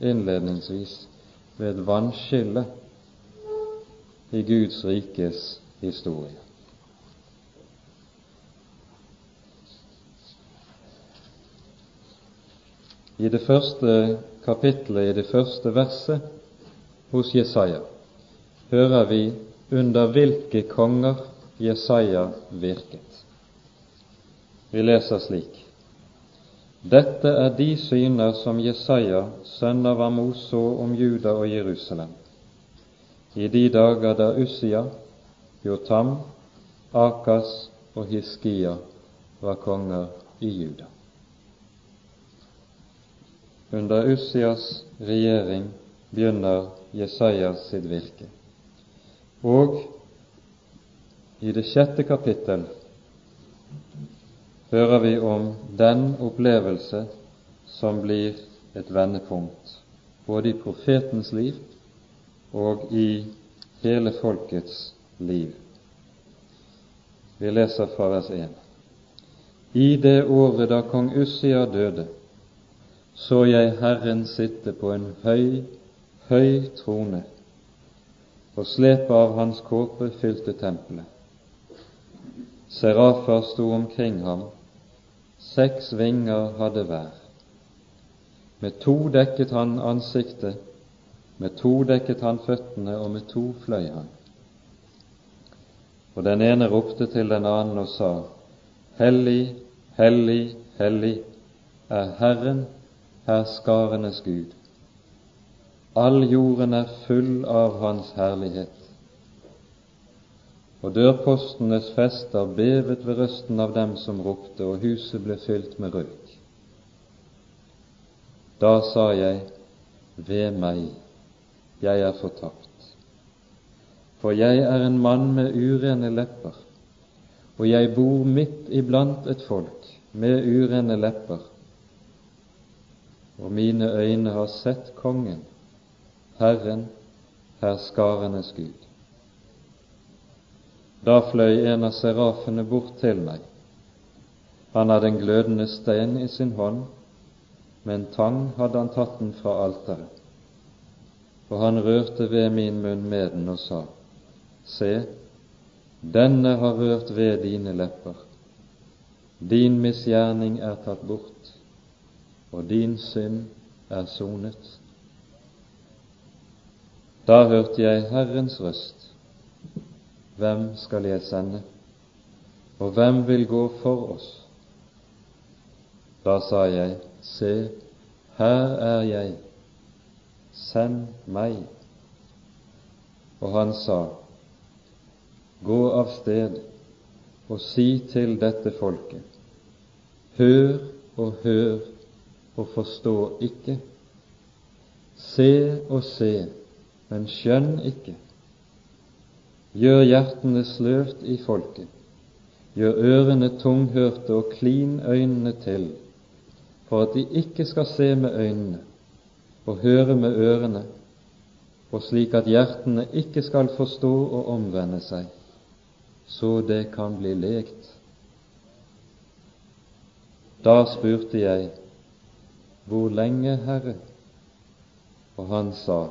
innledningsvis, ved et vannskille i Guds rikes historie. I det første kapitlet, i det første verset hos Jesaja, hører vi under hvilke konger Jesaja virket. Vi leser slik:" Dette er de syner som Jesaja, sønn av Amos, så om Juda og Jerusalem i de dager da Ussia, Jotam, Akas og Hiskia var konger i Juda. Under Ussias regjering begynner Jesajas sitt virke. Og i det sjette kapittel hører vi om den opplevelse som blir et vendepunkt både i profetens liv og i hele folkets liv. Vi leser fra vers 1. I det året da kong Ussia døde, så jeg Herren sitte på en høy, høy trone, og slepet av hans kåpe fylte tempelet. Serafer sto omkring ham, seks vinger hadde hver. Med to dekket han ansiktet, med to dekket han føttene, og med to fløy han. Og den ene ropte til den annen og sa, Hellig, hellig, hellig er Herren, herskarenes Gud. All jorden er full av Hans herlighet. Og dørpostenes fester bevet ved røsten av dem som ropte, og huset ble fylt med røyk. Da sa jeg, ved meg, jeg er fortapt. For jeg er en mann med urene lepper, og jeg bor midt iblant et folk med urene lepper, og mine øyne har sett Kongen, Herren, herskarenes Gud. Da fløy en av serafene bort til meg. Han hadde en glødende stein i sin hånd, med en tang hadde han tatt den fra alteret, og han rørte ved min munn med den og sa, Se, denne har rørt ved dine lepper. Din misgjerning er tatt bort, og din synd er sonet. Da hørte jeg Herrens røst. Hvem skal jeg sende, og hvem vil gå for oss? Da sa jeg, Se, her er jeg, send meg. Og han sa, Gå av sted og si til dette folket, hør og hør og forstå ikke, se og se, men skjønn ikke. Gjør hjertene sløvt i folket, gjør ørene tunghørte og klin øynene til for at de ikke skal se med øynene og høre med ørene, og slik at hjertene ikke skal forstå og omvende seg, så det kan bli lekt. Da spurte jeg, Hvor lenge, Herre? Og han sa,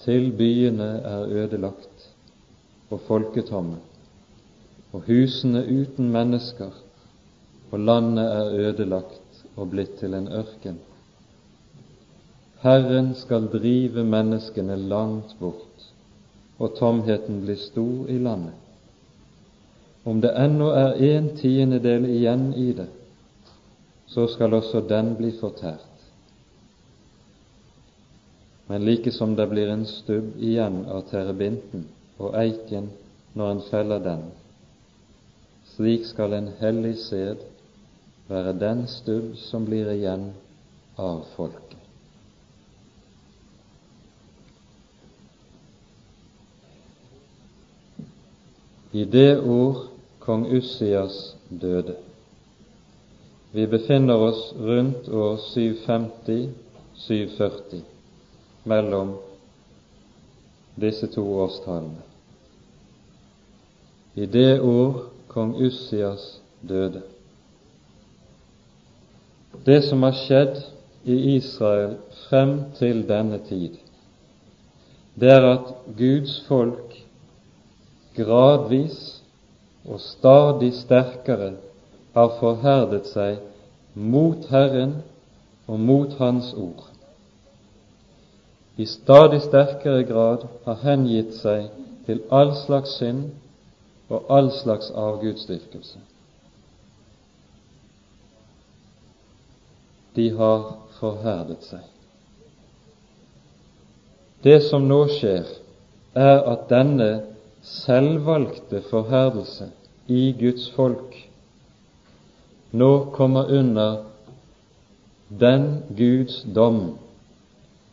Til byene er ødelagt og folketomme, og husene uten mennesker, og landet er ødelagt og blitt til en ørken. Herren skal drive menneskene langt bort, og tomheten blir stor i landet. Om det ennå er en tiendedel igjen i det, så skal også den bli fortært. Men like som det blir en stubb igjen av terebinten og eiken når en feller den, slik skal en hellig sæd være den stubb som blir igjen av folket. I det år kong Ussias døde Vi befinner oss rundt år 750-740 mellom disse to årstallene. I det år kong Ussias døde det som har skjedd i Israel frem til denne tid, det er at Guds folk gradvis og stadig sterkere har forherdet seg mot Herren og mot Hans ord. I stadig sterkere grad har hengitt seg til all slags synd og all slags avgudsdyrkelse. de har forherdet seg. Det som nå skjer, er at denne selvvalgte forherdelse i Guds folk nå kommer under den Guds dom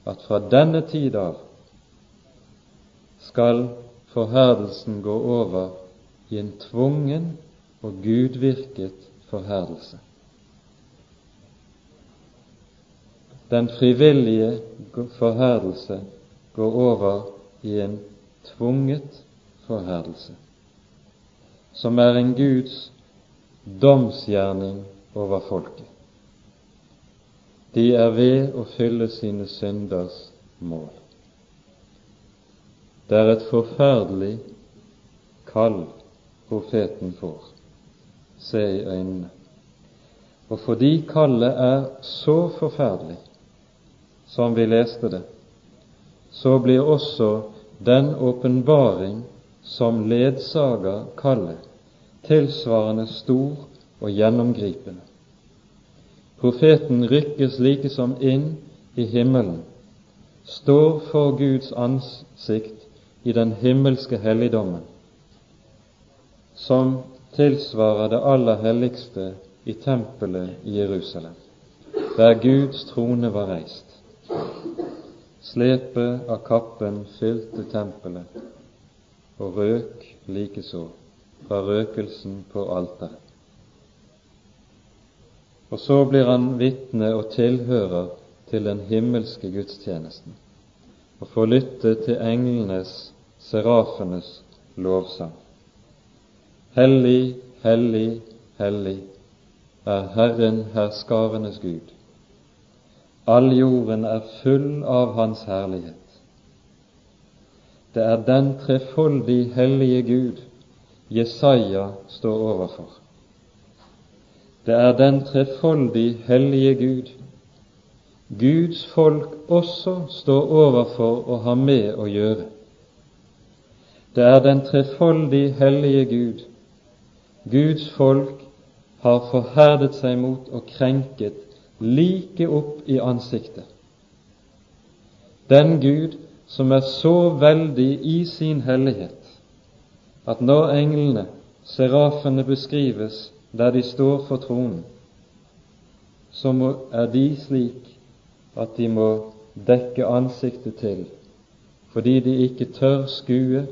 at fra denne tid av skal forherdelsen gå over i en tvungen og gudvirket forherdelse. den frivillige forherdelse går over i en tvunget forherdelse, som er en Guds domsgjerning over folket. De er ved å fylle sine synders mål. Det er et forferdelig kall profeten får. Se i øynene. Og fordi kallet er så forferdelig, som vi leste det, så blir også den åpenbaring som ledsager kallet, tilsvarende stor og gjennomgripende. Profeten rykkes likesom inn i himmelen, står for Guds ansikt i den himmelske helligdommen, som tilsvarer det aller helligste i tempelet i Jerusalem, der Guds trone var reist. Slepet av kappen fylte tempelet, og røk likeså fra røkelsen på alteret. Og så blir han vitne og tilhører til den himmelske gudstjenesten og får lytte til englenes, serafenes, lovsang. Hellig, hellig, hellig er Herren herskarenes Gud. All jorden er full av Hans herlighet. Det er den trefoldig hellige Gud Jesaja står overfor. Det er den trefoldig hellige Gud Guds folk også står overfor å ha med å gjøre. Det er den trefoldig hellige Gud Guds folk har forherdet seg mot og krenket like opp i ansiktet. Den Gud som er så veldig i sin hellighet at når englene, serafene, beskrives der de står for tronen, så er de slik at de må dekke ansiktet til fordi de ikke tør skue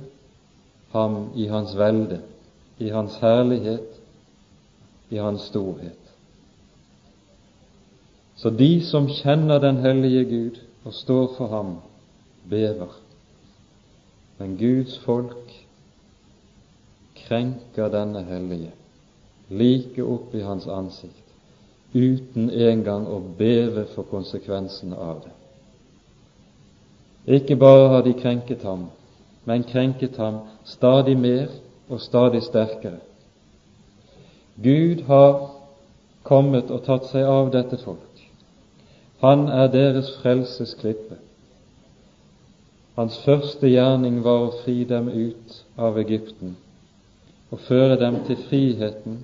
ham i hans velde, i hans herlighet, i hans storhet. Så de som kjenner den hellige Gud og står for ham, bever. Men Guds folk krenker denne hellige like opp i hans ansikt, uten engang å beve for konsekvensene av det. Ikke bare har de krenket ham, men krenket ham stadig mer og stadig sterkere. Gud har kommet og tatt seg av dette folk. Han er deres frelses klippe. Hans første gjerning var å fri dem ut av Egypten og føre dem til friheten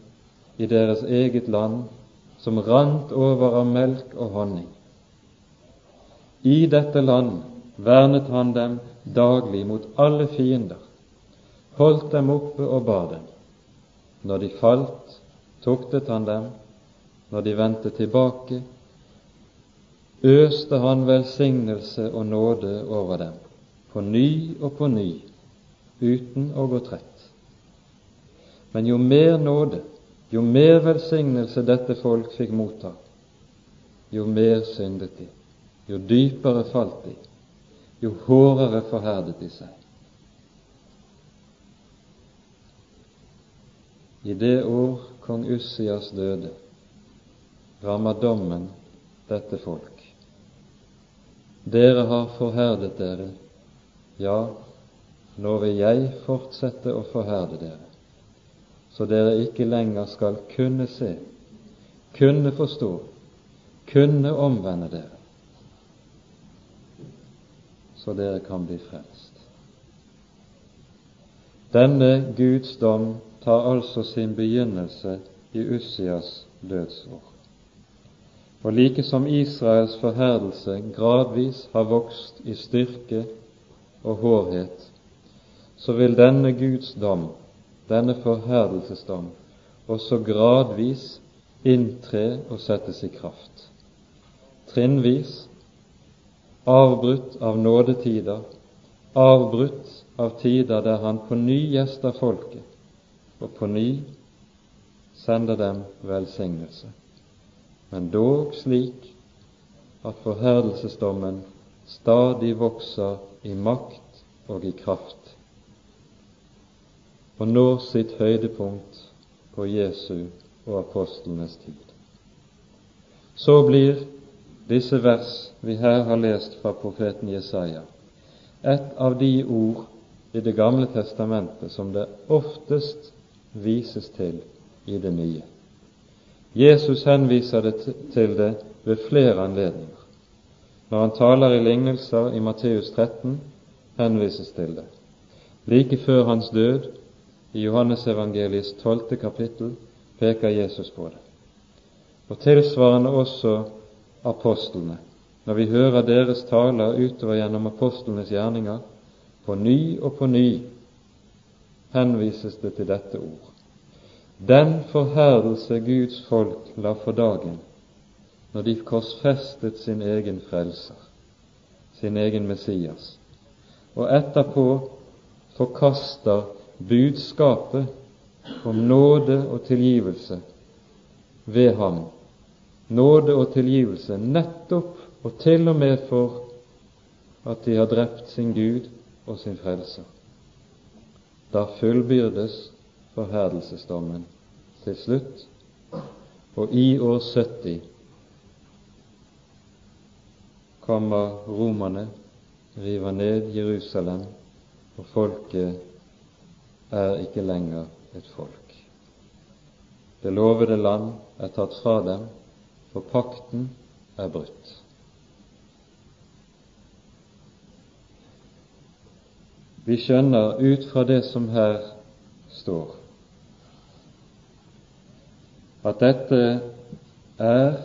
i deres eget land, som rant over av melk og honning. I dette land vernet han dem daglig mot alle fiender, holdt dem oppe og bar dem. Når de falt, tuktet han dem, når de vendte tilbake, øste han velsignelse og nåde over dem, på ny og på ny, uten å gå trett. Men jo mer nåde, jo mer velsignelse dette folk fikk motta, jo mer syndet de, jo dypere falt de, jo hårdere forherdet de seg. I det år kong Ussias døde, rammer dommen dette folk. Dere har forherdet dere, ja, nå vil jeg fortsette å forherde dere, så dere ikke lenger skal kunne se, kunne forstå, kunne omvende dere, så dere kan bli frelst. Denne Guds dom tar altså sin begynnelse i Ussias dødsår. Og like som Israels forherdelse gradvis har vokst i styrke og hårhet, så vil denne Guds dom, denne forherdelsesdom, også gradvis inntre og settes i kraft. Trinnvis, avbrutt av nådetider, avbrutt av tider der han på ny gjester folket, og på ny sender dem velsignelse men dog slik at forherdelsesdommen stadig vokser i makt og i kraft, og når sitt høydepunkt på Jesu og apostlenes tid. Så blir disse vers vi her har lest fra profeten Jesaja, et av de ord i Det gamle testamentet som det oftest vises til i det nye. Jesus henviser det til det ved flere anledninger. Når han taler i lignelser i Matteus 13, henvises til det. Like før hans død, i Johannesevangeliets tolvte kapittel, peker Jesus på det. Og tilsvarende også apostlene. Når vi hører deres taler utover gjennom apostlenes gjerninger, på ny og på ny henvises det til dette ord. Den forherdelse Guds folk la for dagen når de korsfestet sin egen frelser, sin egen Messias, og etterpå forkaster budskapet om nåde og tilgivelse ved ham. Nåde og tilgivelse nettopp og til og med for at de har drept sin Gud og sin frelser. Da fullbyrdes forherdelsesdommen til slutt, og i år 70 kommer romerne, river ned Jerusalem, og folket er ikke lenger et folk. Det lovede land er tatt fra dem, for pakten er brutt. Vi skjønner ut fra det som her står, at dette er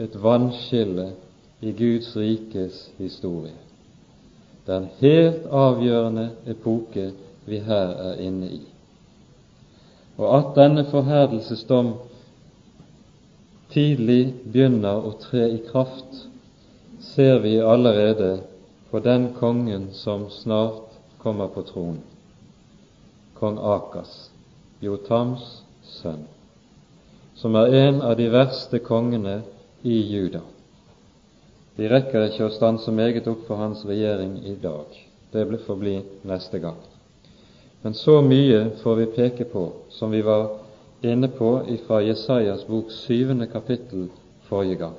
et vannskille i Guds rikes historie. Det er en helt avgjørende epoke vi her er inne i. Og at denne forherdelsesdom tidlig begynner å tre i kraft, ser vi allerede på den kongen som snart kommer på tronen, kong Akas, Jotams sønn, som er en av de verste kongene i Juda. Vi rekker ikke å stanse meget opp for hans regjering i dag. Det får bli neste gang. Men så mye får vi peke på, som vi var inne på fra Jesajas bok syvende kapittel forrige gang,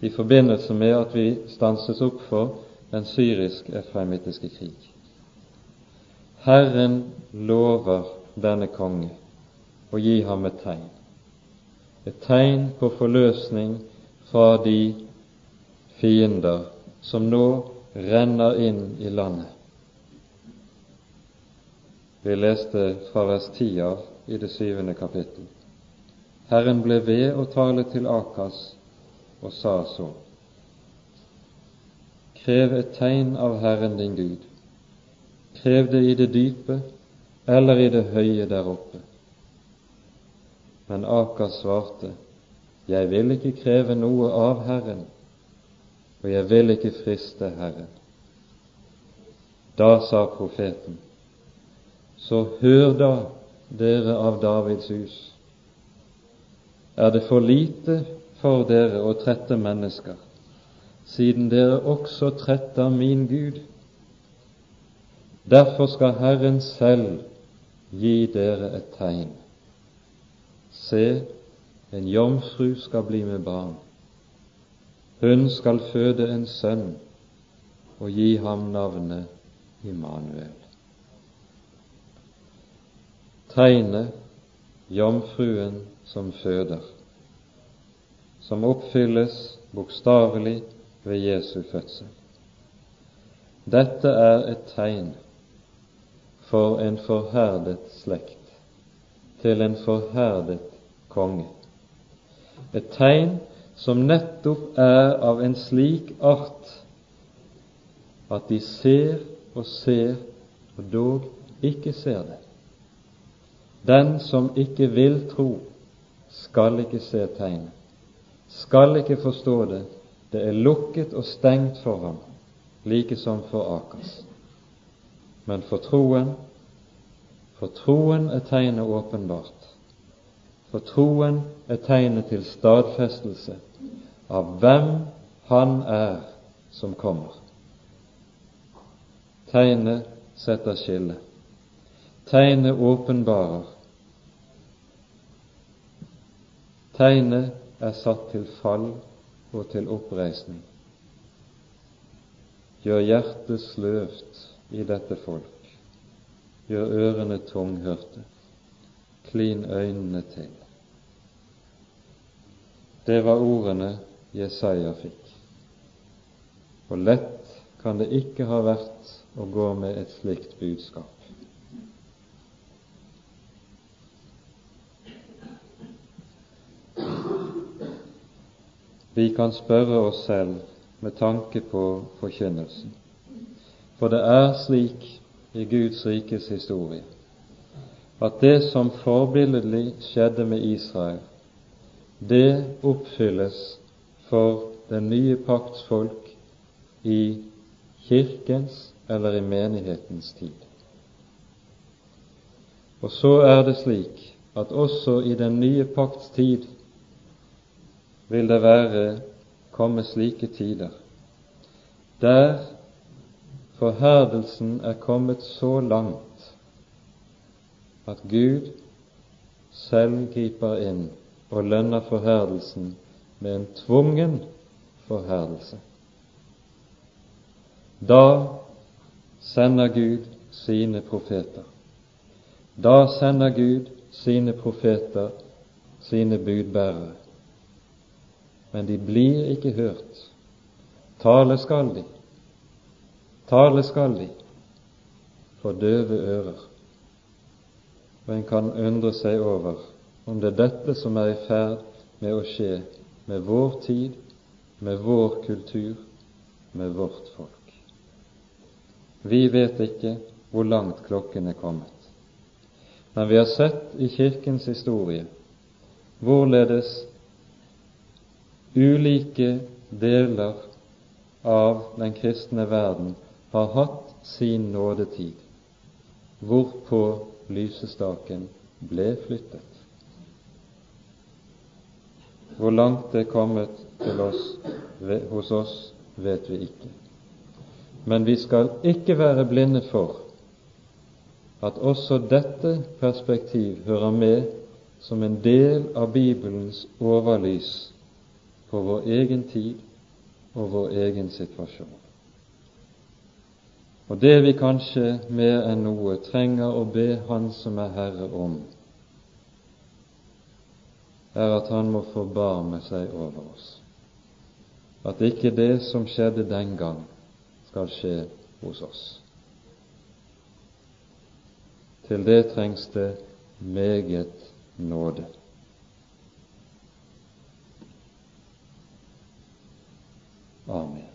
i forbindelse med at vi stanses opp for den syrisk-efraimittiske krig. Herren lover denne konge å gi ham et tegn, et tegn på forløsning fra de fiender som nå renner inn i landet. Vi leste fra vers 10 av i det syvende kapittel. Herren ble ved å tale til Akas og sa så:" Krev et tegn av Herren din Gud. Krev det i det dype eller i det høye der oppe. Men Akas svarte, Jeg vil ikke kreve noe av Herren, og jeg vil ikke friste Herren. Da sa profeten, så hør da, dere av Davids hus. Er det for lite for dere å trette mennesker, siden dere også tretter min Gud? Derfor skal Herren selv gi dere et tegn. Se, en jomfru skal bli med barn. Hun skal føde en sønn og gi ham navnet Immanuel tegnet jomfruen som føder, som oppfylles bokstavelig ved Jesu fødsel. Dette er et tegn for en forherdet slekt, til en forherdet konge. Et tegn som nettopp er av en slik art at de ser og ser, og dog ikke ser det. Den som ikke vil tro, skal ikke se tegnet, skal ikke forstå det. Det er lukket og stengt for ham, like som for Akas. Men for troen, for troen er tegnet åpenbart. For troen er tegnet til stadfestelse av hvem Han er som kommer. Tegnet setter skille. Tegnet åpenbarer. Tegnet er satt til fall og til oppreisning. Gjør hjertet sløvt i dette folk, gjør ørene tunghørte, klin øynene til. Det var ordene Jesaja fikk. Og lett kan det ikke ha vært å gå med et slikt budskap. Vi kan spørre oss selv med tanke på forkynnelsen. For det er slik i Guds rikes historie at det som forbilledlig skjedde med Israel, det oppfylles for den nye pakts folk i Kirkens eller i menighetens tid. Og så er det slik at også i den nye pakts tid vil det være komme slike tider der forherdelsen er kommet så langt at Gud selv griper inn og lønner forherdelsen med en tvungen forherdelse. Da sender Gud sine profeter. Da sender Gud sine profeter, sine budbærere men de blir ikke hørt. Tale skal de, tale skal de for døve ører. Og en kan undre seg over om det er dette som er i ferd med å skje med vår tid, med vår kultur, med vårt folk. Vi vet ikke hvor langt klokken er kommet, men vi har sett i Kirkens historie hvorledes ulike deler av den kristne verden har hatt sin nådetid, hvorpå lysestaken ble flyttet. Hvor langt det er kommet til oss, hos oss, vet vi ikke. Men vi skal ikke være blinde for at også dette perspektiv hører med som en del av Bibelens overlys for vår egen tid og vår egen situasjon. Og det vi kanskje mer enn noe trenger å be Han som er Herre om, er at Han må forbarme seg over oss, at ikke det som skjedde den gang, skal skje hos oss. Til det trengs det meget nåde. Amen.